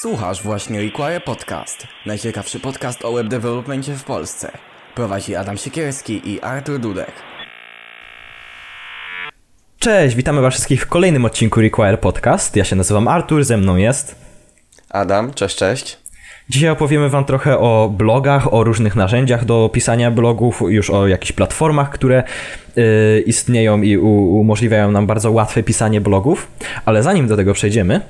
Słuchasz właśnie Require Podcast. Najciekawszy podcast o web developmentie w Polsce. Prowadzi Adam Siekierski i Artur Dudek. Cześć, witamy was wszystkich w kolejnym odcinku Require Podcast. Ja się nazywam Artur, ze mną jest. Adam, cześć, cześć. Dzisiaj opowiemy wam trochę o blogach, o różnych narzędziach do pisania blogów, już o jakichś platformach, które y, istnieją i umożliwiają nam bardzo łatwe pisanie blogów. Ale zanim do tego przejdziemy,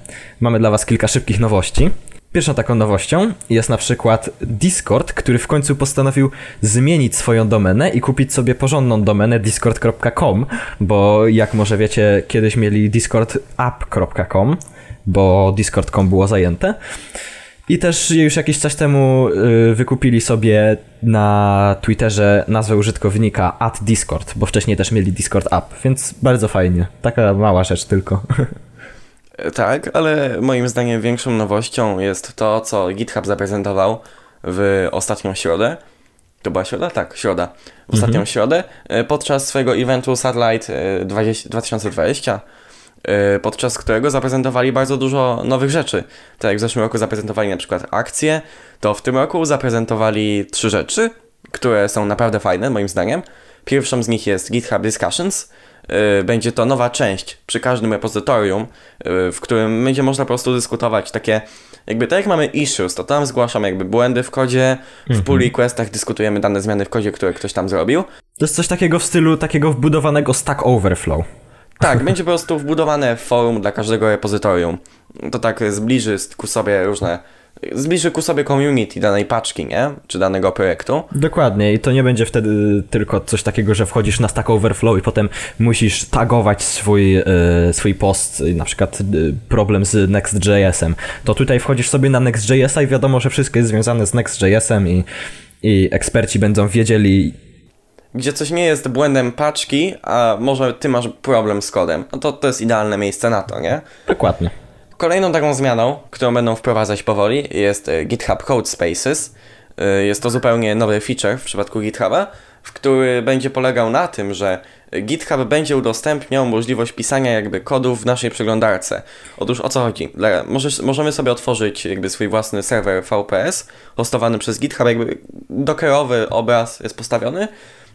mamy dla was kilka szybkich nowości. Pierwszą taką nowością jest na przykład Discord, który w końcu postanowił zmienić swoją domenę i kupić sobie porządną domenę discord.com, bo jak może wiecie, kiedyś mieli discordapp.com, bo discord.com było zajęte. I też już jakiś czas temu y, wykupili sobie na Twitterze nazwę użytkownika at Discord, bo wcześniej też mieli Discord App, więc bardzo fajnie. Taka mała rzecz tylko. Tak, ale moim zdaniem większą nowością jest to, co GitHub zaprezentował w ostatnią środę. To była środa? Tak, środa. W ostatnią Mhm. środę y, podczas swojego eventu Satellite y, 20, 2020 y, podczas którego zaprezentowali bardzo dużo nowych rzeczy. Tak jak w zeszłym roku zaprezentowali na przykład akcje, to w tym roku zaprezentowali trzy rzeczy, które są naprawdę fajne moim zdaniem. Pierwszą z nich jest GitHub Discussions. Y, Będzie to nowa część przy każdym repozytorium, y, w którym będzie można po prostu dyskutować takie, jakby tak jak mamy issues, to tam zgłaszamy jakby błędy w kodzie, w pull requestach dyskutujemy dane zmiany w kodzie, które ktoś tam zrobił. To jest coś takiego w stylu takiego wbudowanego Stack Overflow. Tak, będzie po prostu wbudowane forum dla każdego repozytorium. To tak zbliży ku sobie różne. Zbliży ku sobie community danej paczki, nie? Czy danego projektu. Dokładnie, i to nie będzie wtedy tylko coś takiego, że wchodzisz na Stack Overflow i potem musisz tagować swój, e, swój post, na przykład e, problem z Next.js-em. To tutaj wchodzisz sobie na Next.js-a i wiadomo, że wszystko jest związane z Next.js-em i, i eksperci będą wiedzieli, Gdzie coś nie jest błędem paczki, a może ty masz problem z kodem. No to to jest idealne miejsce na to, nie? dokładnie. Kolejną taką zmianą, którą będą wprowadzać powoli, jest e, GitHub Code Spaces. E, Jest to zupełnie nowy feature w przypadku GitHuba, w który będzie polegał na tym, że GitHub będzie udostępniał możliwość pisania jakby kodów w naszej przeglądarce. Otóż o co chodzi? Dla- Możesz, możemy sobie otworzyć jakby swój własny serwer VPS, hostowany przez GitHub, jakby dockerowy obraz jest postawiony.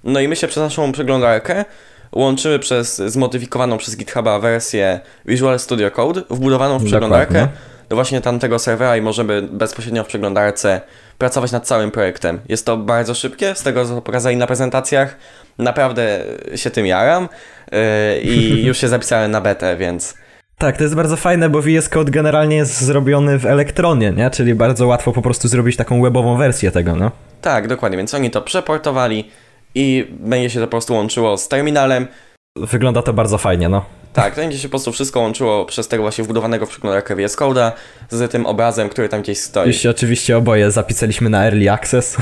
No i my się przez naszą przeglądarkę łączymy przez zmodyfikowaną przez GitHuba wersję Visual Studio Code, wbudowaną w przeglądarkę Dokładnie. do właśnie tamtego serwera i możemy bezpośrednio w przeglądarce pracować nad całym projektem. Jest to bardzo szybkie, z tego co pokazali na prezentacjach. Naprawdę się tym jaram yy, i już się zapisałem na betę, więc Tak, to jest bardzo fajne, bo VS Code generalnie jest zrobiony w Elektronie, nie? Czyli bardzo łatwo po prostu zrobić taką webową wersję tego, no. tak, dokładnie. Więc oni to przeportowali i będzie się to po prostu łączyło z terminalem. Wygląda to bardzo fajnie, no. Tak, to będzie się po prostu wszystko łączyło przez tego właśnie wbudowanego w przeglądarkę VS Code'a z tym obrazem, który tam gdzieś stoi. Już się oczywiście oboje zapisaliśmy na Early Access.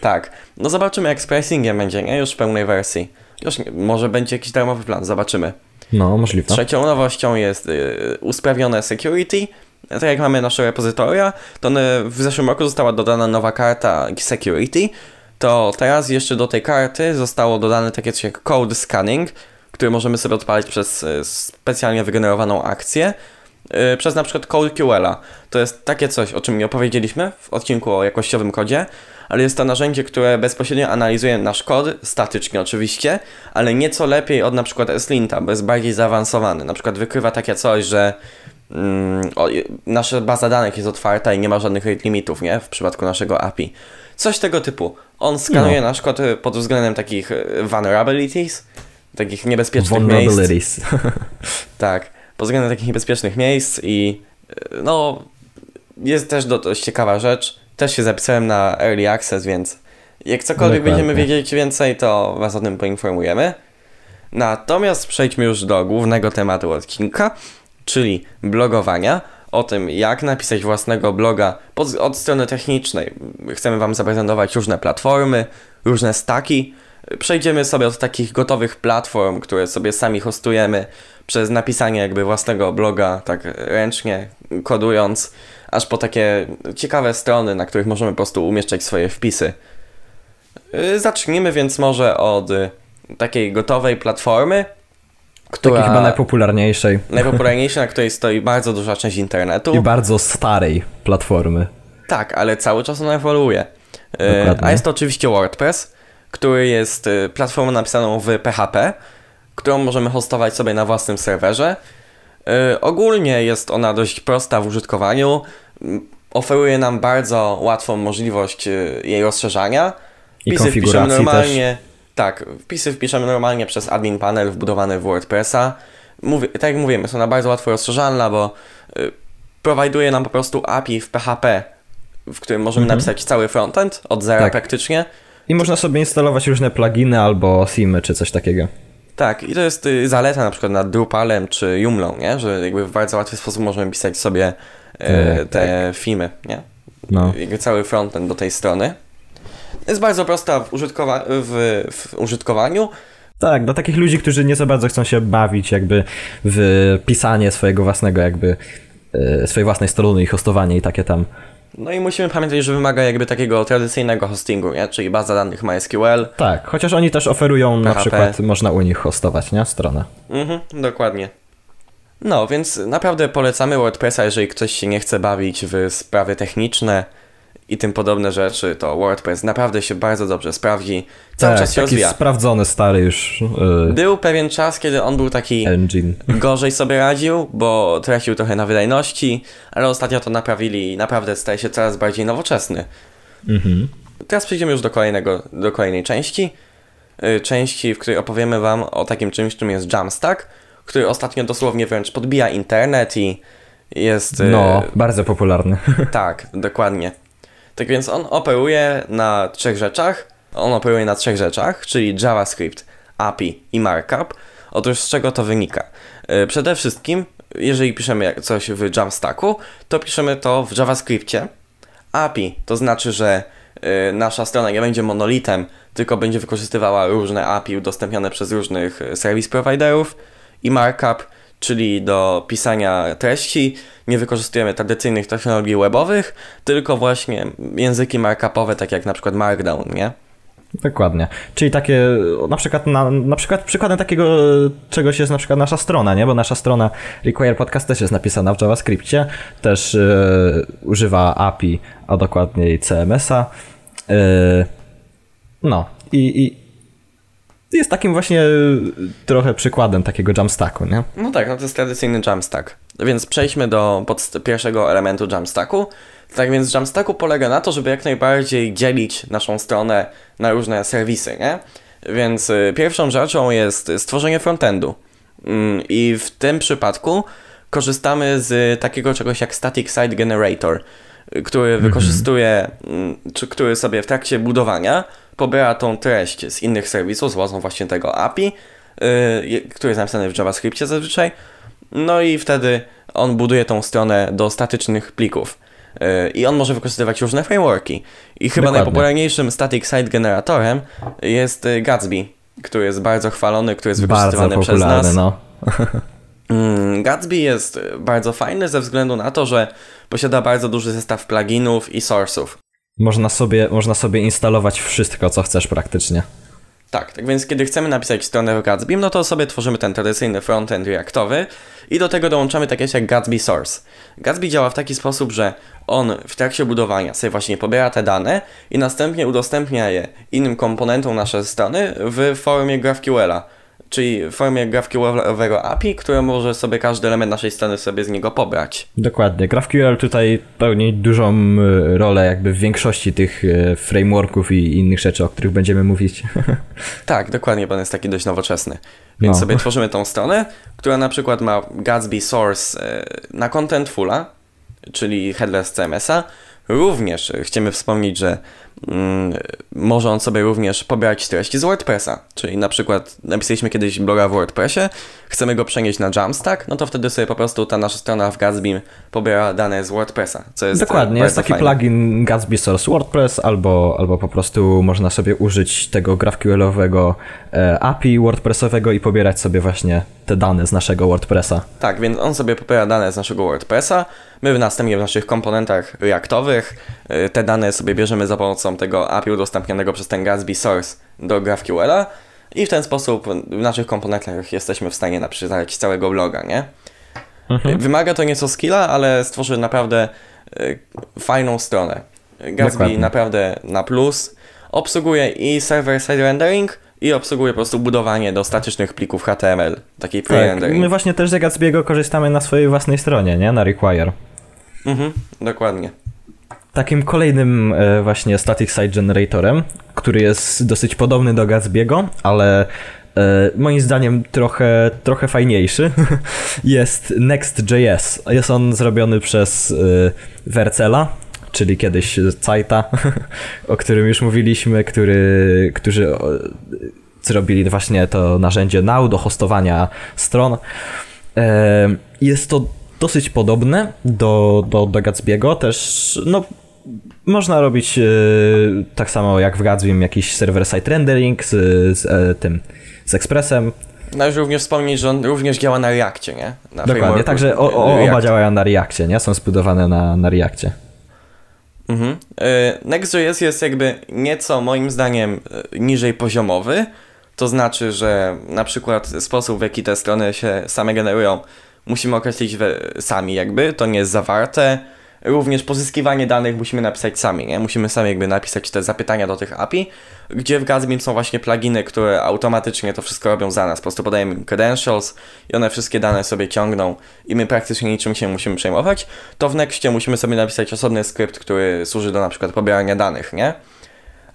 Tak. No zobaczymy jak z pricingiem będzie, nie? Już w pełnej wersji. Już nie, może będzie jakiś darmowy plan, zobaczymy. No, możliwe. Trzecią nowością jest y, usprawnione security. Tak jak mamy nasze repozytoria, to w zeszłym roku została dodana nowa karta security. To teraz jeszcze do tej karty zostało dodane takie coś jak code scanning, który możemy sobie odpalić przez y, specjalnie wygenerowaną akcję. y, Przez na przykład Code QL-a. To jest takie coś, o czym nie opowiedzieliśmy w odcinku o jakościowym kodzie, ale jest to narzędzie, które bezpośrednio analizuje nasz kod, statycznie oczywiście, ale nieco lepiej od na przykład Eslinta, bo jest bardziej zaawansowany. Na przykład wykrywa takie coś, że mm, o, nasza baza danych jest otwarta i nie ma żadnych limitów, nie? W przypadku naszego API. Coś tego typu. On skanuje No. nasz kod y, pod względem takich y, vulnerabilities, takich niebezpiecznych miejsc. Vulnerabilities. Tak, pod względem takich niebezpiecznych miejsc i y, no jest też do- dość ciekawa rzecz. Też się zapisałem na Early Access, więc jak cokolwiek Dokładnie. będziemy wiedzieć więcej, to Was o tym poinformujemy. Natomiast przejdźmy już do głównego tematu odcinka, czyli blogowania. O tym, jak napisać własnego bloga pod, od strony technicznej. Chcemy Wam zaprezentować różne platformy, różne staki. Przejdziemy sobie od takich gotowych platform, które sobie sami hostujemy, przez napisanie jakby własnego bloga, tak ręcznie, kodując, aż po takie ciekawe strony, na których możemy po prostu umieszczać swoje wpisy. Y, Zacznijmy więc może od takiej gotowej platformy, która... Takiej chyba najpopularniejszej. Najpopularniejszej, na której stoi bardzo duża część internetu. I bardzo starej platformy. Tak, ale cały czas ona ewoluuje. Dokładnie. A jest to oczywiście WordPress, który jest platformą napisaną w PHP, którą możemy hostować sobie na własnym serwerze. Ogólnie jest ona dość prosta w użytkowaniu oferuje nam bardzo łatwą możliwość jej rozszerzania. Wpisy wpiszemy normalnie. Też. Tak, wpisy wpiszemy normalnie przez admin panel wbudowany w WordPressa. Mówię, tak jak mówimy, jest ona bardzo łatwo rozszerzalna, bo y, prowajduje nam po prostu API w PHP, w którym możemy mhm. napisać cały frontend od zera tak. praktycznie. I można sobie instalować różne pluginy albo themy czy coś takiego. Tak, i to jest y, zaleta na przykład nad Drupalem czy Joomla, nie? że jakby w bardzo łatwy sposób możemy pisać sobie E, tak, te tak. filmy, nie? No. Cały frontend do tej strony. Jest bardzo prosta w, użytkowa w, w użytkowaniu. Tak, dla takich ludzi, którzy nie za bardzo chcą się bawić jakby w pisanie swojego własnego jakby e, swojej własnej strony i hostowanie i takie tam. No i musimy pamiętać, że wymaga jakby takiego tradycyjnego hostingu, nie? czyli baza danych MySQL. Tak, chociaż oni też oferują PHP. na przykład, można u nich hostować, nie? Stronę. Mhm, dokładnie. No, więc naprawdę polecamy WordPressa, jeżeli ktoś się nie chce bawić w sprawy techniczne i tym podobne rzeczy, to WordPress naprawdę się bardzo dobrze sprawdzi. Cały tak, czas się taki rozwija. sprawdzony, stary już. Yy, był pewien czas, kiedy on był taki engine. gorzej sobie radził, bo tracił trochę na wydajności, ale ostatnio to naprawili i naprawdę staje się coraz bardziej nowoczesny. Mhm. Teraz przejdziemy już do kolejnego, do kolejnej części. Yy, części, w której opowiemy Wam o takim czymś, czym jest Jamstack który ostatnio dosłownie wręcz podbija internet i jest... No, e, bardzo popularny. Tak, dokładnie. Tak więc on operuje na trzech rzeczach. On operuje na trzech rzeczach, czyli JavaScript, API i markup. Otóż z czego to wynika? E, przede wszystkim, jeżeli piszemy coś w Jamstacku, to piszemy to w JavaScriptie. API to znaczy, że e, nasza strona nie będzie monolitem, tylko będzie wykorzystywała różne API udostępnione przez różnych service providerów i markup, czyli do pisania treści. Nie wykorzystujemy tradycyjnych technologii webowych, tylko właśnie języki markupowe, tak jak na przykład Markdown, nie? Dokładnie. Czyli takie, na przykład, na, na przykład przykładem takiego czegoś jest na przykład nasza strona, nie? Bo nasza strona Require Podcast też jest napisana w JavaScriptie, też yy, używa API, a dokładniej CMS-a. Yy, no i, i, jest takim właśnie trochę przykładem takiego Jamstacku, nie? No tak, no to jest tradycyjny Jamstack. Więc przejdźmy do pierwszego elementu Jamstacku. Tak więc Jamstacku polega na to, żeby jak najbardziej dzielić naszą stronę na różne serwisy, nie? Więc y, pierwszą rzeczą jest stworzenie frontendu. Mm, I w tym przypadku korzystamy z takiego czegoś jak Static Site Generator, który mm -hmm. wykorzystuje, mm, czy który sobie w trakcie budowania pobiera tą treść z innych serwisów z własną właśnie tego API, yy, który jest napisany w JavaScriptie zazwyczaj. No i wtedy on buduje tą stronę do statycznych plików. Yy, I on może wykorzystywać różne frameworki. I chyba Dokładnie. najpopularniejszym static site generatorem jest y, Gatsby, który jest bardzo chwalony, który jest wykorzystywany przez nas. No. Mm, Gatsby jest bardzo fajny ze względu na to, że posiada bardzo duży zestaw pluginów i source'ów. Można sobie, można sobie instalować wszystko, co chcesz praktycznie. Tak, tak więc kiedy chcemy napisać stronę w Gatsby, no to sobie tworzymy ten tradycyjny frontend reaktowy i do tego dołączamy takie jak Gatsby Source. Gatsby działa w taki sposób, że on w trakcie budowania sobie właśnie pobiera te dane i następnie udostępnia je innym komponentom naszej strony w formie GraphQL-a czyli w formie GraphQL-owego API, które może sobie każdy element naszej strony sobie z niego pobrać. Dokładnie. GraphQL tutaj pełni dużą e, rolę jakby w większości tych e, frameworków i innych rzeczy, o których będziemy mówić. tak, dokładnie, bo on jest taki dość nowoczesny. Więc no. sobie tworzymy tą stronę, która na przykład ma Gatsby Source e, na Contentfula, czyli headless CMS-a. Również chcemy wspomnieć, że może on sobie również pobierać treści z WordPressa. Czyli na przykład napisaliśmy kiedyś bloga w WordPressie, chcemy go przenieść na Jamstack, no to wtedy sobie po prostu ta nasza strona w Gatsby pobiera dane z WordPressa, co jest Dokładnie, jest taki fajne. plugin Gatsby Source WordPress, albo, albo po prostu można sobie użyć tego GraphQL-owego e, API WordPressowego i pobierać sobie właśnie te dane z naszego WordPressa. Tak, więc on sobie pobiera dane z naszego WordPressa, my następnie w naszych komponentach Reactowych e, te dane sobie bierzemy za pomocą tego API udostępnionego przez ten Gatsby Source do GraphQL-a, i w ten sposób w naszych komponentach jesteśmy w stanie napisać całego bloga, nie? Mhm. Wymaga to nieco skilla, ale stworzy naprawdę y, fajną stronę. Gatsby Dokładnie. naprawdę na plus. Obsługuje i server-side rendering i obsługuje po prostu budowanie do statycznych plików HTML, takiej Tak, my właśnie też z Gatsby'ego korzystamy na swojej własnej stronie, nie? Na Require. Mhm, dokładnie. Takim kolejnym e, właśnie static site generatorem, który jest dosyć podobny do Gatsby'ego, ale e, moim zdaniem trochę, trochę fajniejszy, jest Next.js. Jest on zrobiony przez e, Vercela, czyli kiedyś Zeita, o którym już mówiliśmy, który, którzy zrobili właśnie to narzędzie Now do hostowania stron. Jest to dosyć podobne do, do, do Gatsby'ego, też no, można robić e, tak samo jak w Gatsbym jakiś server-side rendering z, z e, tym, z Expressem. Należy również wspomnieć, że on również działa na Reakcie, nie? Na Dokładnie, także o, o, oba działają na Reactie, nie? Są zbudowane na, na Reactie. Mhm. Y, Next.js jest jakby nieco moim zdaniem y, niżej poziomowy. To znaczy, że na przykład sposób w jaki te strony się same generują musimy określić sami jakby, to nie jest zawarte. Również pozyskiwanie danych musimy napisać sami, nie? Musimy sami jakby napisać te zapytania do tych API, gdzie w Gatsbym są właśnie pluginy, które automatycznie to wszystko robią za nas. Po prostu podajemy im credentials i one wszystkie dane sobie ciągną i my praktycznie niczym się nie musimy przejmować. To w Nextie musimy sobie napisać osobny skrypt, który służy do na przykład pobierania danych, nie?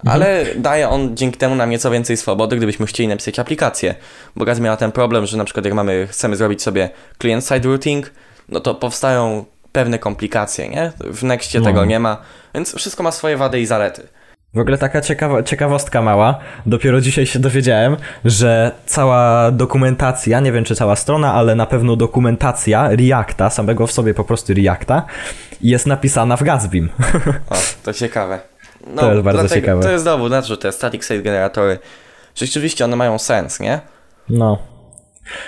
Ale daje on dzięki temu nam nieco więcej swobody, gdybyśmy chcieli napisać aplikację. Bo Gatsby miała ten problem, że na przykład jak mamy, chcemy zrobić sobie client-side routing, no to powstają pewne komplikacje, nie? W Nextie No. tego nie ma, więc wszystko ma swoje wady i zalety. W ogóle taka ciekawa, ciekawostka mała. Dopiero dzisiaj się dowiedziałem, że cała dokumentacja, nie wiem czy cała strona, ale na pewno dokumentacja Reacta, samego w sobie po prostu Reacta, jest napisana w Gatsbym. O, to ciekawe. No, To jest bardzo ciekawe. To jest dowód na to, że te static site generatory rzeczywiście one mają sens, nie? No.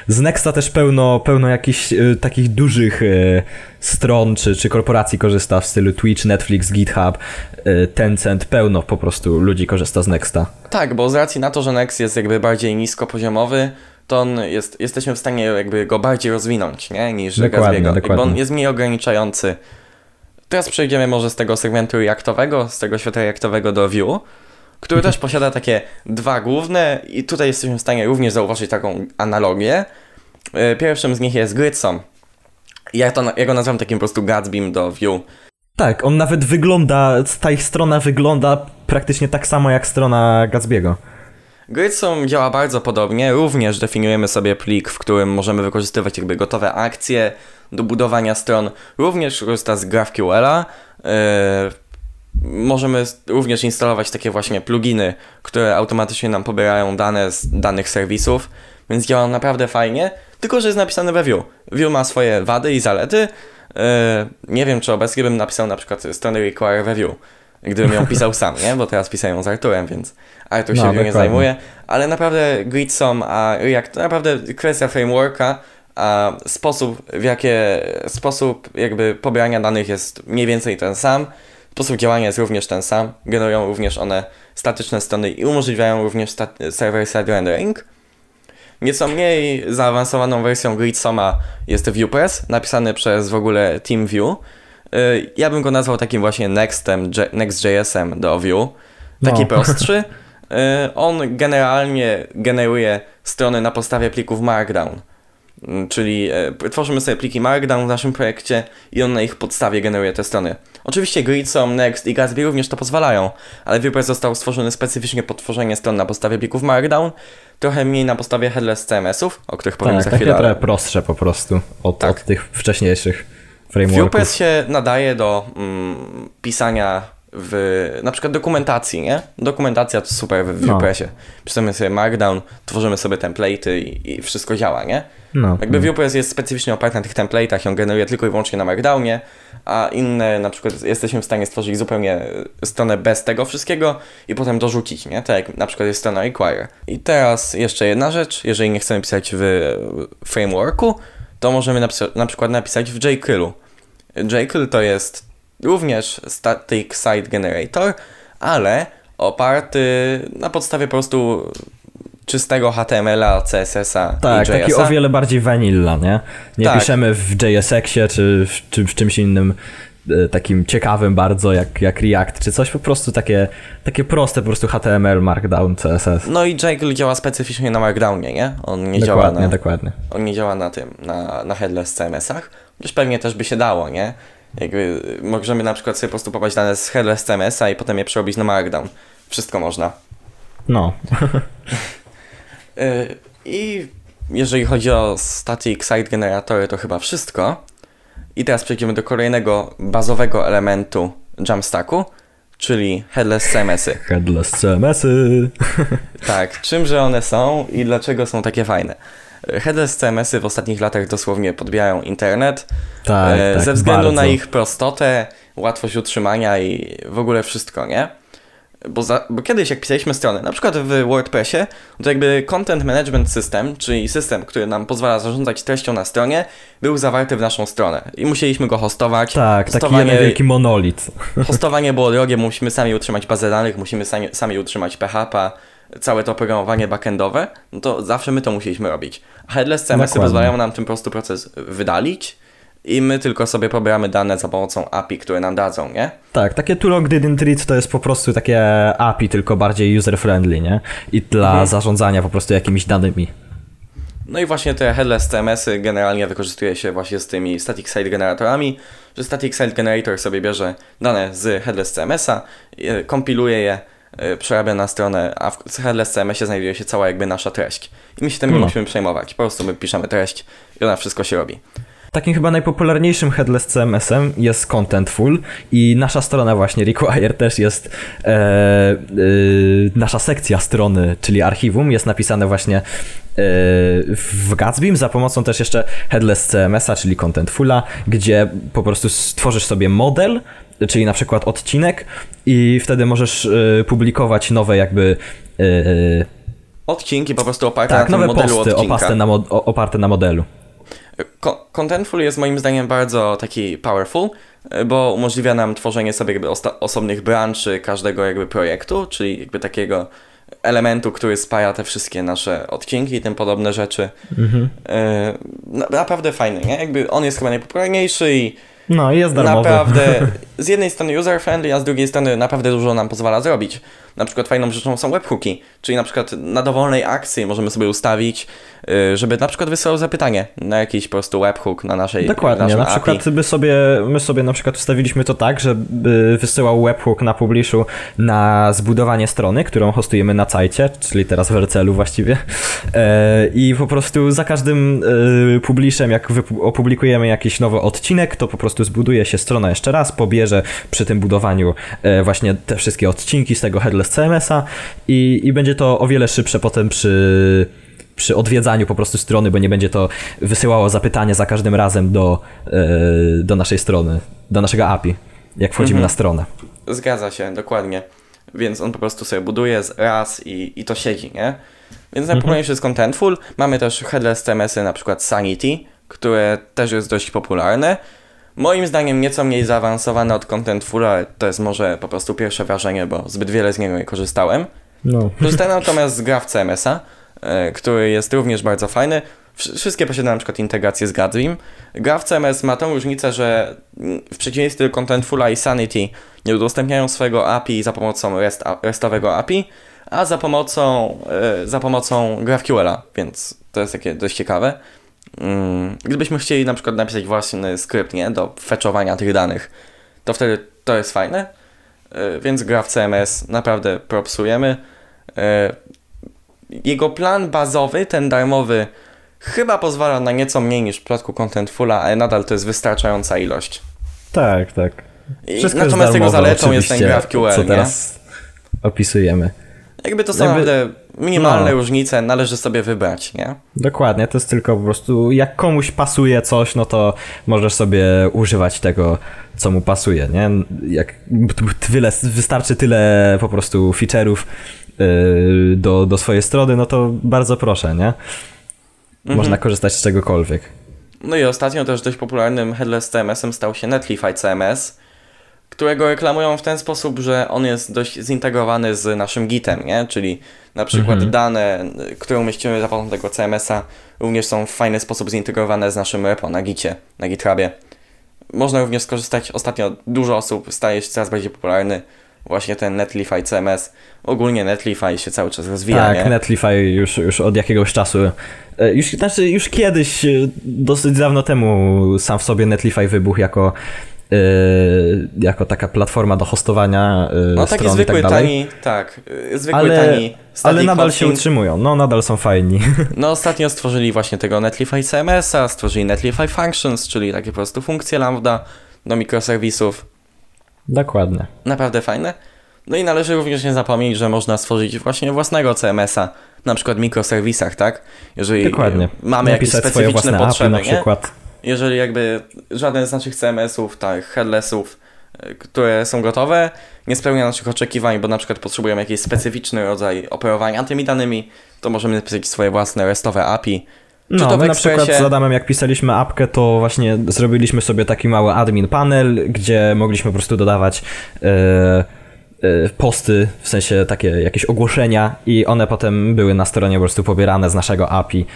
Z Nexta też pełno, pełno jakichś y, takich dużych y, stron czy, czy korporacji korzysta w stylu Twitch, Netflix, GitHub, y, Tencent, pełno po prostu ludzi korzysta z Nexta. Tak, bo z racji na to, że Next jest jakby bardziej niskopoziomowy, to on jest, jesteśmy w stanie jakby go bardziej rozwinąć, nie? Niż Gatsby'ego. Dokładnie. on jest mniej ograniczający. Teraz przejdziemy może z tego segmentu reactowego, z tego świata reactowego do Vue, który też posiada takie dwa główne i tutaj jesteśmy w stanie również zauważyć taką analogię. Y, Pierwszym z nich jest Gridsom. Ja, to, ja go nazywam takim po prostu Gatsbym do Vue. Tak, on nawet wygląda, ta ich strona wygląda praktycznie tak samo jak strona Gatsby'ego. Gridsom działa bardzo podobnie. Również definiujemy sobie plik, w którym możemy wykorzystywać jakby gotowe akcje do budowania stron. Również korzysta z GraphQL'a. Yy, możemy również instalować takie właśnie pluginy, które automatycznie nam pobierają dane z danych serwisów, więc działa on naprawdę fajnie, tylko że jest napisane we Vue. Vue ma swoje wady i zalety. Yy, nie wiem, czy obecnie bym napisał na przykład stronę require we Vue, gdybym ją pisał sam, nie? Bo teraz piszę ją z Arturem, więc Artur się No, Vue nie zajmuje, ale naprawdę Gridsom, a React to naprawdę kwestia frameworka, a sposób w jakie, sposób jakby pobierania danych jest mniej więcej ten sam, sposób działania jest również ten sam, generują również one statyczne strony i umożliwiają również server-side rendering. Nieco mniej zaawansowaną wersją Gridsoma jest VuePress, napisany przez w ogóle TeamView. Y, Ja bym go nazwał takim właśnie Nextem, Next.js-em do Vue. Taki No. prostszy. Y, On generalnie generuje strony na podstawie plików Markdown. Mm, Czyli e, tworzymy sobie pliki Markdown w naszym projekcie i on na ich podstawie generuje te strony. Oczywiście Gridsom, Next i Gatsby również to pozwalają, ale WordPress został stworzony specyficznie pod tworzenie stron na podstawie plików Markdown, trochę mniej na podstawie headless CMS-ów, o których powiem Tak, za takie chwilę. trochę ale- prostsze po prostu od, Tak. od tych wcześniejszych WordPress frameworków. się nadaje do mm, pisania w na przykład dokumentacji, nie? Dokumentacja to super w No. WordPressie. Pisamy sobie Markdown, tworzymy sobie template'y i, i wszystko działa, nie? No, Jakby no. WordPress jest specyficznie oparty na tych template'ach on generuje tylko i wyłącznie na Markdownie, a inne na przykład jesteśmy w stanie stworzyć zupełnie stronę bez tego wszystkiego i potem dorzucić, nie? Tak jak na przykład jest strona Require. I teraz jeszcze jedna rzecz, jeżeli nie chcemy pisać w frameworku, to możemy napisa- na przykład napisać w jQueru. jQuery to jest również static site generator, ale oparty na podstawie po prostu czystego HTML-a, CSS-a Tak, i taki o wiele bardziej vanilla, nie? Nie Tak. piszemy w JSX-ie czy w, czy w czymś innym e, takim ciekawym bardzo jak, jak React czy coś, po prostu takie, takie proste po prostu HTML, Markdown, CSS. No i Jekyll działa specyficznie na Markdownie, nie? On nie działa dokładnie, na, dokładnie. on nie działa na tym, na, na headless CMS-ach, chociaż pewnie też by się dało, nie? Jakby możemy na przykład sobie postupować dane z headless CMS-a i potem je przerobić na Markdown. Wszystko można. No. Yy, I jeżeli chodzi o static site generatory, to chyba wszystko. I teraz przejdziemy do kolejnego bazowego elementu Jamstacku, czyli headless CMS-y. Headless CMS-y. Tak, czymże one są i dlaczego są takie fajne? Headless CMS-y w ostatnich latach dosłownie podbijają internet. Tak, e, tak, ze względu bardzo. na ich prostotę, łatwość utrzymania i w ogóle wszystko, nie? Bo, za, bo kiedyś jak pisaliśmy strony, na przykład w WordPressie, to jakby Content Management System, czyli system, który nam pozwala zarządzać treścią na stronie, był zawarty w naszą stronę i musieliśmy go hostować. Tak, taki Hostowanie- jeden wielki monolit. Hostowanie było drogie, musimy sami utrzymać bazę danych, musimy sami, sami utrzymać PHP, całe to oprogramowanie backendowe, no to zawsze my to musieliśmy robić. A headless CMS-y pozwalają nam ten prosty proces wydalić i my tylko sobie pobieramy dane za pomocą API, które nam dadzą, nie? Tak, takie too long didn't read to jest po prostu takie API, tylko bardziej user-friendly, nie? I dla Mhm. zarządzania po prostu jakimiś danymi. No i właśnie te headless CMS-y generalnie wykorzystuje się właśnie z tymi static site generatorami, że static site generator sobie bierze dane z headless CMS-a, e, kompiluje je, e, przerabia na stronę, a w headless CMS-ie znajduje się cała jakby nasza treść. I my się tym nie No. musimy przejmować, po prostu my piszemy treść i ona wszystko się robi. Takim chyba najpopularniejszym headless CMS-em jest Contentful i nasza strona właśnie Require też jest, e, e, nasza sekcja strony, czyli archiwum jest napisane właśnie e, w Gatsbym za pomocą też jeszcze headless CMS-a, czyli Contentfula, gdzie po prostu stworzysz sobie model, czyli na przykład odcinek i wtedy możesz e, publikować nowe jakby e, Odcinki po prostu oparte tak, na nowe modelu posty odcinka. oparte na, mod- oparte na modelu. Co- Contentful jest moim zdaniem bardzo taki powerful, e, bo umożliwia nam tworzenie sobie jakby osobnych branży każdego jakby projektu, czyli jakby takiego elementu, który spaja te wszystkie nasze odcinki i tym podobne rzeczy. Mhm. Na, naprawdę fajny, nie? Jakby on jest chyba najpopularniejszy i No jest darmowy. naprawdę z jednej strony user-friendly, a z drugiej strony naprawdę dużo nam pozwala zrobić. Na przykład fajną rzeczą są webhooki, czyli na przykład na dowolnej akcji możemy sobie ustawić, y, żeby na przykład wysyłał zapytanie na jakiś po prostu webhook na naszej Dokładnie, na API. przykład my sobie, my sobie na przykład ustawiliśmy to tak, żeby wysyłał webhook na publishu na zbudowanie strony, którą hostujemy na sajcie, czyli teraz w RCL-u właściwie e, i po prostu za każdym e, publishem, jak opublikujemy jakiś nowy odcinek, to po prostu zbuduje się strona jeszcze raz, pobierze przy tym budowaniu e, właśnie te wszystkie odcinki z tego headless CMS-a i, i będzie to o wiele szybsze potem przy przy odwiedzaniu po prostu strony, bo nie będzie to wysyłało zapytania za każdym razem do, e, do naszej strony, do naszego API, jak wchodzimy Mhm. na stronę. Zgadza się, dokładnie. Więc on po prostu sobie buduje z- raz i, i to siedzi, nie? Więc najpopularniejszy jest Contentful. Mamy też headless CMS-y, na przykład Sanity, które też jest dość popularne. Moim zdaniem nieco mniej zaawansowane od Contentfula, to jest może po prostu pierwsze wrażenie, bo zbyt wiele z niego nie korzystałem. No. Korzystałem natomiast z Graph CMS-a, e, który jest również bardzo fajny. Wsz- Wszystkie posiadają na przykład integrację z Gatsbym. Graph CMS ma tą różnicę, że w przeciwieństwie do Contentfula i Sanity nie udostępniają swojego API za pomocą REST, RESTowego API, a za pomocą, e, za pomocą GraphQL-a, więc to jest takie dość ciekawe. Mm, Gdybyśmy chcieli na przykład napisać własny skrypt nie, do fetchowania tych danych, to wtedy to jest fajne. E, Więc Graph CMS naprawdę propsujemy. E, Jego plan bazowy, ten darmowy, chyba pozwala na nieco mniej niż w przypadku Contentfula, ale nadal to jest wystarczająca ilość. Tak, tak. I Wszystko natomiast jest jego darmowe, zaletą jest ten oczywiście, GraphQL, co nie? teraz opisujemy. Jakby to są Jakby- minimalne no. różnice, należy sobie wybrać, nie? Dokładnie, to jest tylko po prostu, jak komuś pasuje coś, no to możesz sobie używać tego, co mu pasuje, nie? Jak tyle, wystarczy tyle po prostu feature'ów yy, do, do swojej strony, no to bardzo proszę, nie? Można korzystać z czegokolwiek. No i ostatnio też dość popularnym headless CMS-em stał się Netlify CMS, którego reklamują w ten sposób, że on jest dość zintegrowany z naszym gitem, nie? Czyli na przykład Mhm. dane, które umieścimy za pomocą tego CMS-a również są w fajny sposób zintegrowane z naszym repo na gicie, na GitHubie. Można również skorzystać, ostatnio dużo osób staje się coraz bardziej popularny właśnie ten Netlify CMS. Ogólnie Netlify się cały czas rozwija, tak, nie? Netlify już, już od jakiegoś czasu, e, już, znaczy już kiedyś, e, dosyć dawno temu sam w sobie Netlify wybuchł jako, jako taka platforma do hostowania e, No taki stron i zwykły, tak dalej. tani, tak, y, zwykły, Ale, tani ale nadal się utrzymują, no nadal są fajni. No ostatnio stworzyli właśnie tego Netlify CMS-a, stworzyli Netlify Functions, czyli takie po prostu funkcje lambda do mikroserwisów. Dokładnie. Naprawdę fajne. No i należy również nie zapomnieć, że można stworzyć właśnie własnego CMS-a, na przykład w mikroserwisach, tak? Jeżeli Dokładnie. mamy jakieś Napisać swoje specyficzne własne potrzeby, na przykład. Jeżeli jakby żaden z naszych CMS-ów, tak, headlessów, y, które są gotowe, nie spełnia naszych oczekiwań, bo na przykład potrzebujemy jakiś specyficzny rodzaj operowania tymi danymi, to możemy napisać swoje własne restowe API. Czy No, to w my na przykład z Adamem, jak pisaliśmy apkę, to właśnie zrobiliśmy sobie taki mały admin panel, gdzie mogliśmy po prostu dodawać e, e, posty, w sensie takie jakieś ogłoszenia i one potem były na stronie po prostu pobierane z naszego API.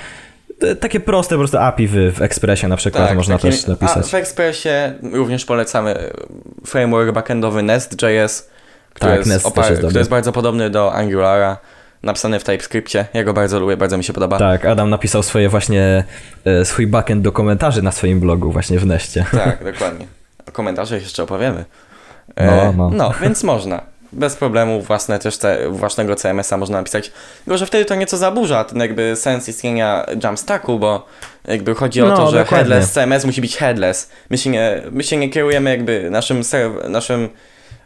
Te- Takie proste po prostu API w, w Expressie na przykład można takie- też napisać. W Expressie również polecamy framework backendowy Nest.js, który, Tak, jest, opar- jest który jest bardzo podobny do Angulara, napisany w TypeScriptie. Ja go bardzo lubię, bardzo mi się podoba. Tak, Adam napisał swoje właśnie, e, swój backend do komentarzy na swoim blogu właśnie w Nestie. Tak, dokładnie. O komentarzach jeszcze opowiemy. No, no. no, więc można. Bez problemu własne też te, własnego CMS-a można napisać. Tylko, że wtedy to nieco zaburza ten jakby sens istnienia Jamstacku, bo jakby chodzi o No, to, że dokładnie. headless CMS musi być headless. My się nie, my się nie kierujemy jakby naszym, serw- naszym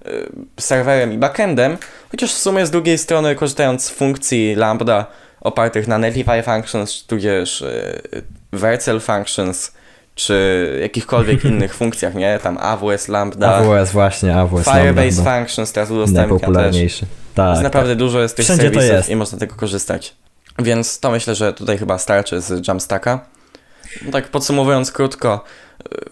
y, serwerem i backendem, chociaż w sumie z drugiej strony korzystając z funkcji Lambda opartych na Netlify Functions, tudzież y, Vercel Functions, czy jakichkolwiek innych funkcjach, nie? Tam AWS Lambda, AWS właśnie, AWS. Firebase Lambda, Functions teraz udostępnia też. Tak, Jest naprawdę dużo jest tych Wszędzie serwisów jest. i można tego korzystać. Więc to myślę, że tutaj chyba starczy z Jamstacka. No Tak podsumowując krótko,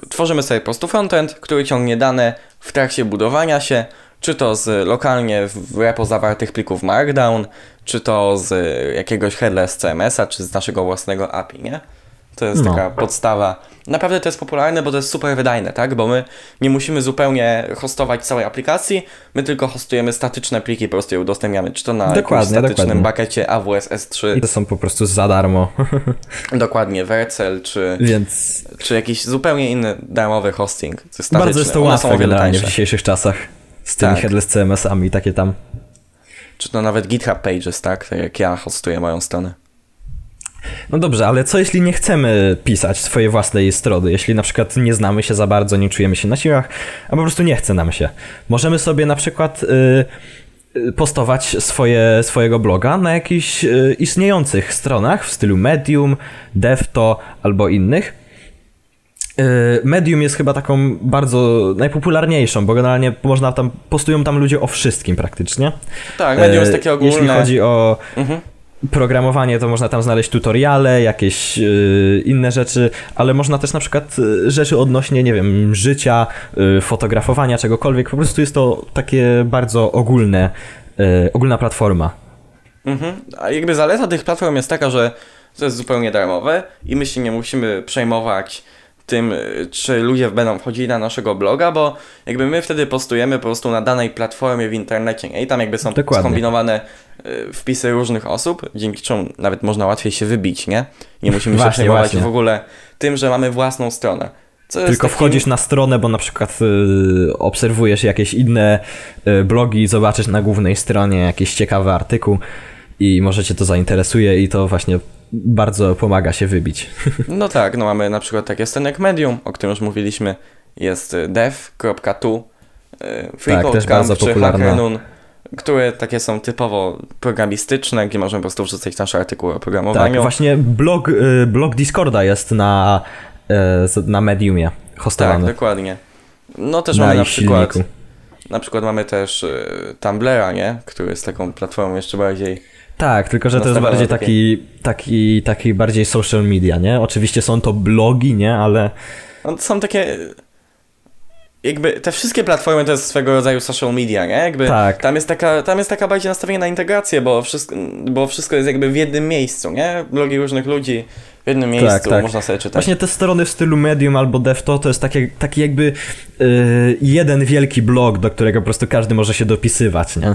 y, tworzymy sobie po prostu frontend, który ciągnie dane w trakcie budowania się, czy to z lokalnie w repo zawartych plików Markdown, czy to z jakiegoś headless CMS-a, czy z naszego własnego API, nie? To jest No. taka podstawa. Naprawdę to jest popularne, bo to jest super wydajne, tak? Bo my nie musimy zupełnie hostować całej aplikacji, my tylko hostujemy statyczne pliki, po prostu je udostępniamy, czy to na Dokładnie, statycznym dokładnie. AWS S3, I to są po prostu za darmo, dokładnie Vercel, czy, więc czy jakiś zupełnie inny darmowy hosting. Statyczny. bardzo jest to One łatwe generalnie w dzisiejszych czasach z tymi Tak. headless CMS-ami, takie tam. Czy to nawet GitHub Pages, tak? Tak jak ja hostuję moją stronę. No dobrze, ale co jeśli nie chcemy pisać swojej własnej strony? Jeśli na przykład nie znamy się za bardzo, nie czujemy się na siłach, a po prostu nie chce nam się. Możemy sobie na przykład y, y, postować swoje, swojego bloga na jakichś y, istniejących stronach w stylu Medium, Devto albo innych. Y, Medium jest chyba taką bardzo najpopularniejszą, bo generalnie można tam, postują tam ludzie o wszystkim praktycznie. Tak, medium jest takie ogólne. Jeśli chodzi o Mhm. Programowanie, to można tam znaleźć tutoriale, jakieś y, inne rzeczy, ale można też na przykład y, rzeczy odnośnie, nie wiem, życia, y, fotografowania, czegokolwiek. Po prostu jest to takie bardzo ogólne, y, ogólna platforma. Mhm. A jakby zaleta tych platform jest taka, że to jest zupełnie darmowe i my się nie musimy przejmować tym, y, czy ludzie będą wchodzili na naszego bloga, bo jakby my wtedy postujemy po prostu na danej platformie w internecie nie? i tam jakby są Dokładnie. skombinowane wpisy różnych osób, dzięki czemu nawet można łatwiej się wybić, nie? Nie musimy się przejmować właśnie. w ogóle tym, że mamy własną stronę. Tylko wchodzisz na stronę, bo na przykład y, obserwujesz jakieś inne y, blogi, zobaczysz na głównej stronie jakiś ciekawy artykuł i może cię to zainteresuje i to właśnie bardzo pomaga się wybić. No tak, no mamy na przykład takie strony jak Medium, o którym już mówiliśmy, jest y, dev.tu, y, Tak, FreeCodeCamp też bardzo czy popularna. HackerNoon, które takie są typowo programistyczne, gdzie możemy po prostu wrzucać nasze artykuły o Tak, programowaniu. właśnie blog, y, blog Discorda jest na, y, na Mediumie tak, hostowany. dokładnie. No też na mamy na przykład, silniku. na przykład mamy też y, Tumblera, nie? Który jest taką platformą jeszcze bardziej Tak, tylko że to jest bardziej taki, taki, taki bardziej social media, nie? Oczywiście są to blogi, nie? Ale No, są takie. Jakby te wszystkie platformy to jest swego rodzaju social media, nie? Jakby Tak. tam jest taka, tam jest taka bardziej nastawienie na integrację, bo wszystko, bo wszystko jest jakby w jednym miejscu, nie? Blogi różnych ludzi w jednym miejscu, tak. można sobie czytać. Właśnie te strony w stylu Medium albo DevTo to jest takie, taki jakby y, jeden wielki blog, do którego po prostu każdy może się dopisywać, nie?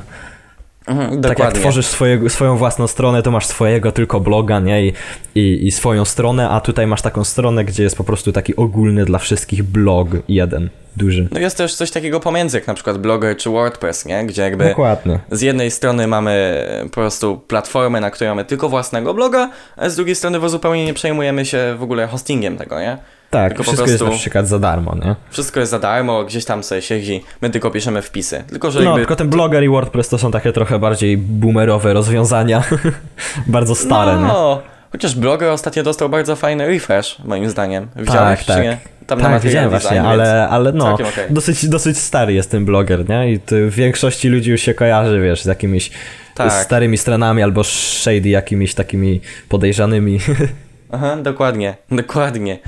Mhm, Tak dokładnie. jak tworzysz swojego, swoją własną stronę, to masz swojego tylko bloga, nie? I, i, I swoją stronę, a tutaj masz taką stronę, gdzie jest po prostu taki ogólny dla wszystkich blog jeden, duży. No jest też coś takiego pomiędzy, jak na przykład Blogger czy WordPress, nie? Gdzie jakby Dokładnie. z jednej strony mamy po prostu platformę, na której mamy tylko własnego bloga, a z drugiej strony bo zupełnie nie przejmujemy się w ogóle hostingiem tego, nie? Tak, Tylko wszystko jest prostu- na przykład za darmo, nie? Wszystko jest za darmo, gdzieś tam sobie siedzi, my tylko piszemy wpisy. Tylko, że No, jakby... tylko ten Blogger i WordPress to są takie trochę bardziej boomerowe rozwiązania. Bardzo stare, nie? no, chociaż Blogger ostatnio dostał bardzo fajny refresh, moim zdaniem. Widziałeś, Tak, tak. nie? Tam Tak, widziałem właśnie, ale, ale no, okej. dosyć, dosyć stary jest ten bloger, nie? I w większości ludzi już się kojarzy, wiesz, z jakimiś Tak. starymi stronami albo shady jakimiś takimi podejrzanymi. Aha, dokładnie, dokładnie.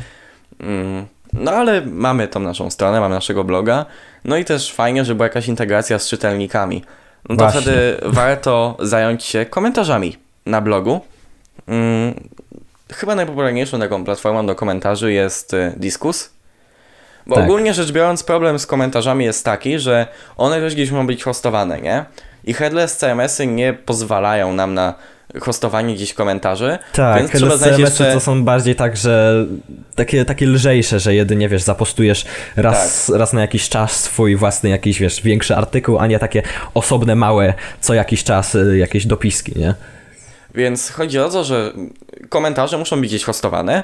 Mm. No ale mamy tą naszą stronę, mamy naszego bloga. No i też fajnie, że była jakaś integracja z czytelnikami. No to Właśnie. wtedy warto zająć się komentarzami na blogu. Chyba najpopularniejszą taką platformą do komentarzy jest y, Diskus. Bo Tak. ogólnie rzecz biorąc, problem z komentarzami jest taki, że one też gdzieś muszą być hostowane, nie? I headless CMS-y nie pozwalają nam na hostowanie gdzieś komentarzy. Tak, więc trzeba ale znaleźć jeszcze... to są bardziej tak, że takie, takie lżejsze, że jedynie, wiesz, zapostujesz raz, Tak. raz na jakiś czas swój własny jakiś, wiesz, większy artykuł, a nie takie osobne, małe, co jakiś czas y, jakieś dopiski, nie? Więc chodzi o to, że komentarze muszą być gdzieś hostowane,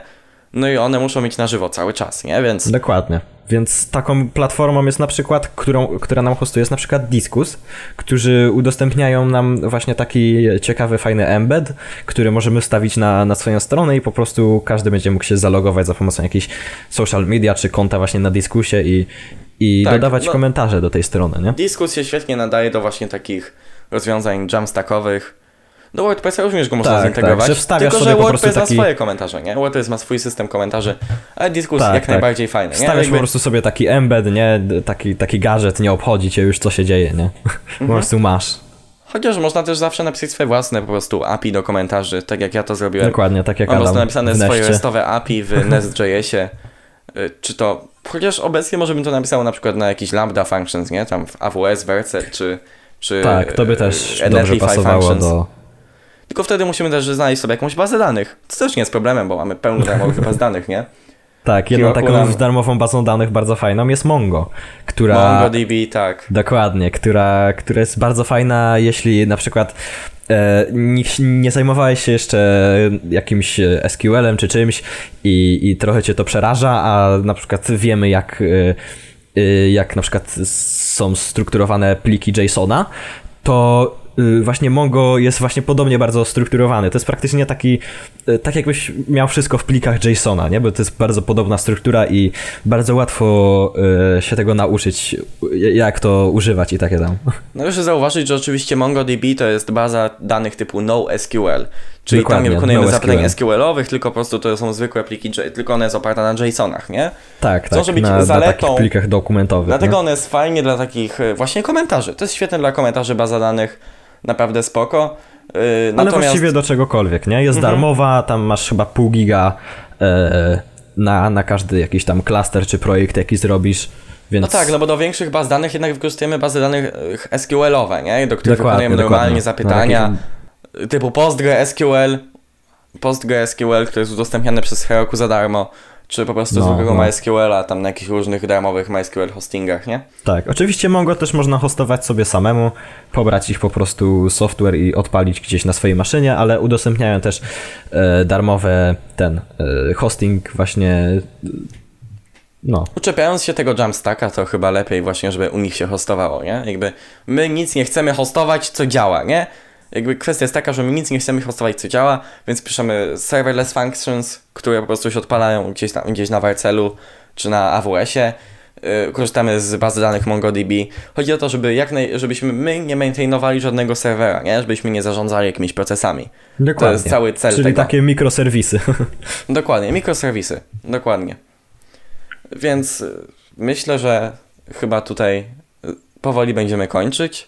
no i one muszą mieć na żywo cały czas, nie? Więc Dokładnie. Więc taką platformą jest na przykład, którą, która nam hostuje, jest na przykład Diskus, którzy udostępniają nam właśnie taki ciekawy, fajny embed, który możemy wstawić na, na swoją stronę i po prostu każdy będzie mógł się zalogować za pomocą jakichś social media czy konta właśnie na Diskusie i, i Tak, dodawać no- komentarze do tej strony, nie? Diskus się świetnie nadaje do właśnie takich rozwiązań jamstackowych. Do WordPressa również go można Tak, zintegrować. tak, że wstawiasz tylko, sobie że po WordPress prostu ma taki- swoje komentarze, nie? WordPress ma swój system komentarzy, a Diskus Tak, jak tak. najbardziej fajny, nie? Wstawiasz Jakby- po prostu sobie taki embed, nie? Taki, taki gadżet, nie obchodzi cię już co się dzieje, nie? Po Mhm. prostu masz. Chociaż można też zawsze napisać swoje własne po prostu API do komentarzy, tak jak ja to zrobiłem. Dokładnie, tak jak Mam po prostu napisane swoje restowe API w Nest.jsie. Y, Czy to. Chociaż obecnie może bym to napisał na przykład na jakiś Lambda Functions, nie? Tam w AWS, Vercel czy. czy Tak, to by y, też Identify dobrze pasowało Functions. do... Tylko wtedy musimy też znaleźć sobie jakąś bazę danych. Co też nie jest problemem, bo mamy pełno darmowych baz danych, nie? Tak, jedną taką nam- darmową bazą danych bardzo fajną jest Mongo, która... MongoDB, tak. Dokładnie, która, która jest bardzo fajna, jeśli na przykład e, nie, nie zajmowałeś się jeszcze jakimś SQL-em czy czymś i, i trochę cię to przeraża, a na przykład wiemy jak, e, e, jak na przykład są strukturowane pliki JSON-a, to właśnie Mongo jest właśnie podobnie bardzo strukturowany. To jest praktycznie taki, y, tak jakbyś miał wszystko w plikach JSON-a, nie? Bo to jest bardzo podobna struktura i bardzo łatwo y, się tego nauczyć, y, jak to używać i takie tam. Należy zauważyć, że oczywiście MongoDB to jest baza danych typu NoSQL, czyli tam Dokładnie, nie wykonujemy NoSQL. zapytań SQL-owych, tylko po prostu to są zwykłe pliki, tylko one jest oparta na JSONach, nie? Tak, Co tak, może być na, na zaletą- takich plikach dokumentowych. Dlatego nie? one jest fajnie dla takich właśnie komentarzy. To jest świetne dla komentarzy, baza danych, naprawdę spoko. Yy, Ale natomiast właściwie do czegokolwiek, nie? Jest Mhm. darmowa, tam masz chyba pół giga e, na, na każdy jakiś tam klaster czy projekt, jaki zrobisz, więc... No tak, no bo do większych baz danych jednak wykorzystujemy bazy danych e, SQL-owe, nie? Do których Dokładnie, wykonujemy dokładnie. normalnie Na zapytania typu PostgreSQL, PostgreSQL, które jest udostępniane przez Heroku za darmo, czy po prostu No, zwykłego no. MySQL-a tam na jakichś różnych darmowych MySQL hostingach, nie? Tak, oczywiście Mongo też można hostować sobie samemu, pobrać ich po prostu software i odpalić gdzieś na swojej maszynie, ale udostępniają też e, darmowe ten e, hosting właśnie e, no, Uczepiając się tego Jamstacka, to chyba lepiej właśnie, żeby u nich się hostowało, nie? Jakby my nic nie chcemy hostować, co działa, nie? Jakby kwestia jest taka, że my nic nie chcemy hostować, co działa, więc piszemy serverless functions, które po prostu się odpalają gdzieś, tam, gdzieś na Warcelu czy na AWS-ie. Yy, korzystamy z bazy danych MongoDB. Chodzi o to, żeby jak naj, żebyśmy my nie maintainowali żadnego serwera, nie? Żebyśmy nie zarządzali jakimiś procesami. dokładnie. To jest cały cel Czyli tego. takie mikroserwisy. Dokładnie, mikroserwisy, dokładnie. Więc y, myślę, że chyba tutaj y, powoli będziemy kończyć.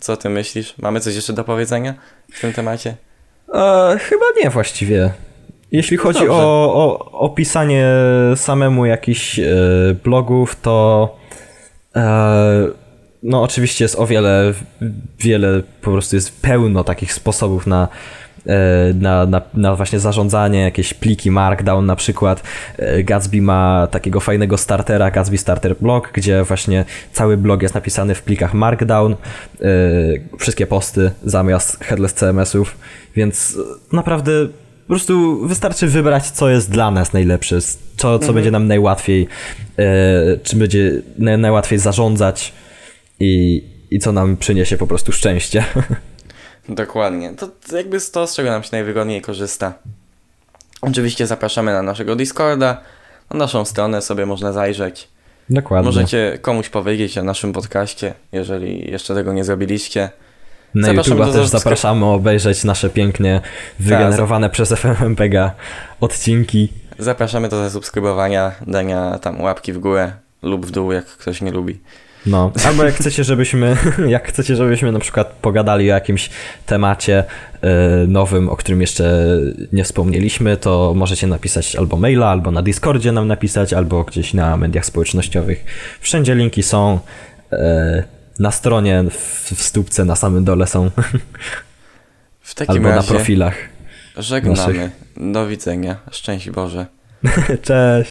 Co ty myślisz? Mamy coś jeszcze do powiedzenia w tym temacie? E, chyba nie właściwie. Jeśli chodzi Dobrze. o, o, o pisanie samemu jakichś e, blogów, to e, no oczywiście jest o wiele, wiele po prostu jest pełno takich sposobów na, na, na, na właśnie zarządzanie, jakieś pliki Markdown na przykład. E, Gatsby ma takiego fajnego startera, Gatsby Starter Blog, gdzie właśnie cały blog jest napisany w plikach Markdown, e, wszystkie posty zamiast headless CMS-ów, więc e, naprawdę po prostu wystarczy wybrać, co jest dla nas najlepsze, co, co będzie nam najłatwiej, e, czym będzie na, najłatwiej zarządzać i, i co nam przyniesie po prostu szczęście. Dokładnie. To to jakby jest to, z czego nam się najwygodniej korzysta. Oczywiście zapraszamy na naszego Discorda, na naszą stronę sobie można zajrzeć. Dokładnie. Możecie komuś powiedzieć o naszym podcaście, jeżeli jeszcze tego nie zrobiliście. Na zapraszamy YouTube'a do też zapraszamy obejrzeć nasze pięknie wygenerowane przez FMMPG odcinki. Zapraszamy do zasubskrybowania, dania tam łapki w górę lub w dół, jak ktoś nie lubi. No, albo jak chcecie, żebyśmy, jak chcecie, żebyśmy na przykład pogadali o jakimś temacie e, nowym, o którym jeszcze nie wspomnieliśmy, to możecie napisać albo maila, albo na Discordzie nam napisać, albo gdzieś na mediach społecznościowych. Wszędzie linki są. E, na stronie, w, stópce na samym dole są, W takim albo na razie profilach. żegnamy. naszych. Do widzenia. Szczęść Boże. Cześć!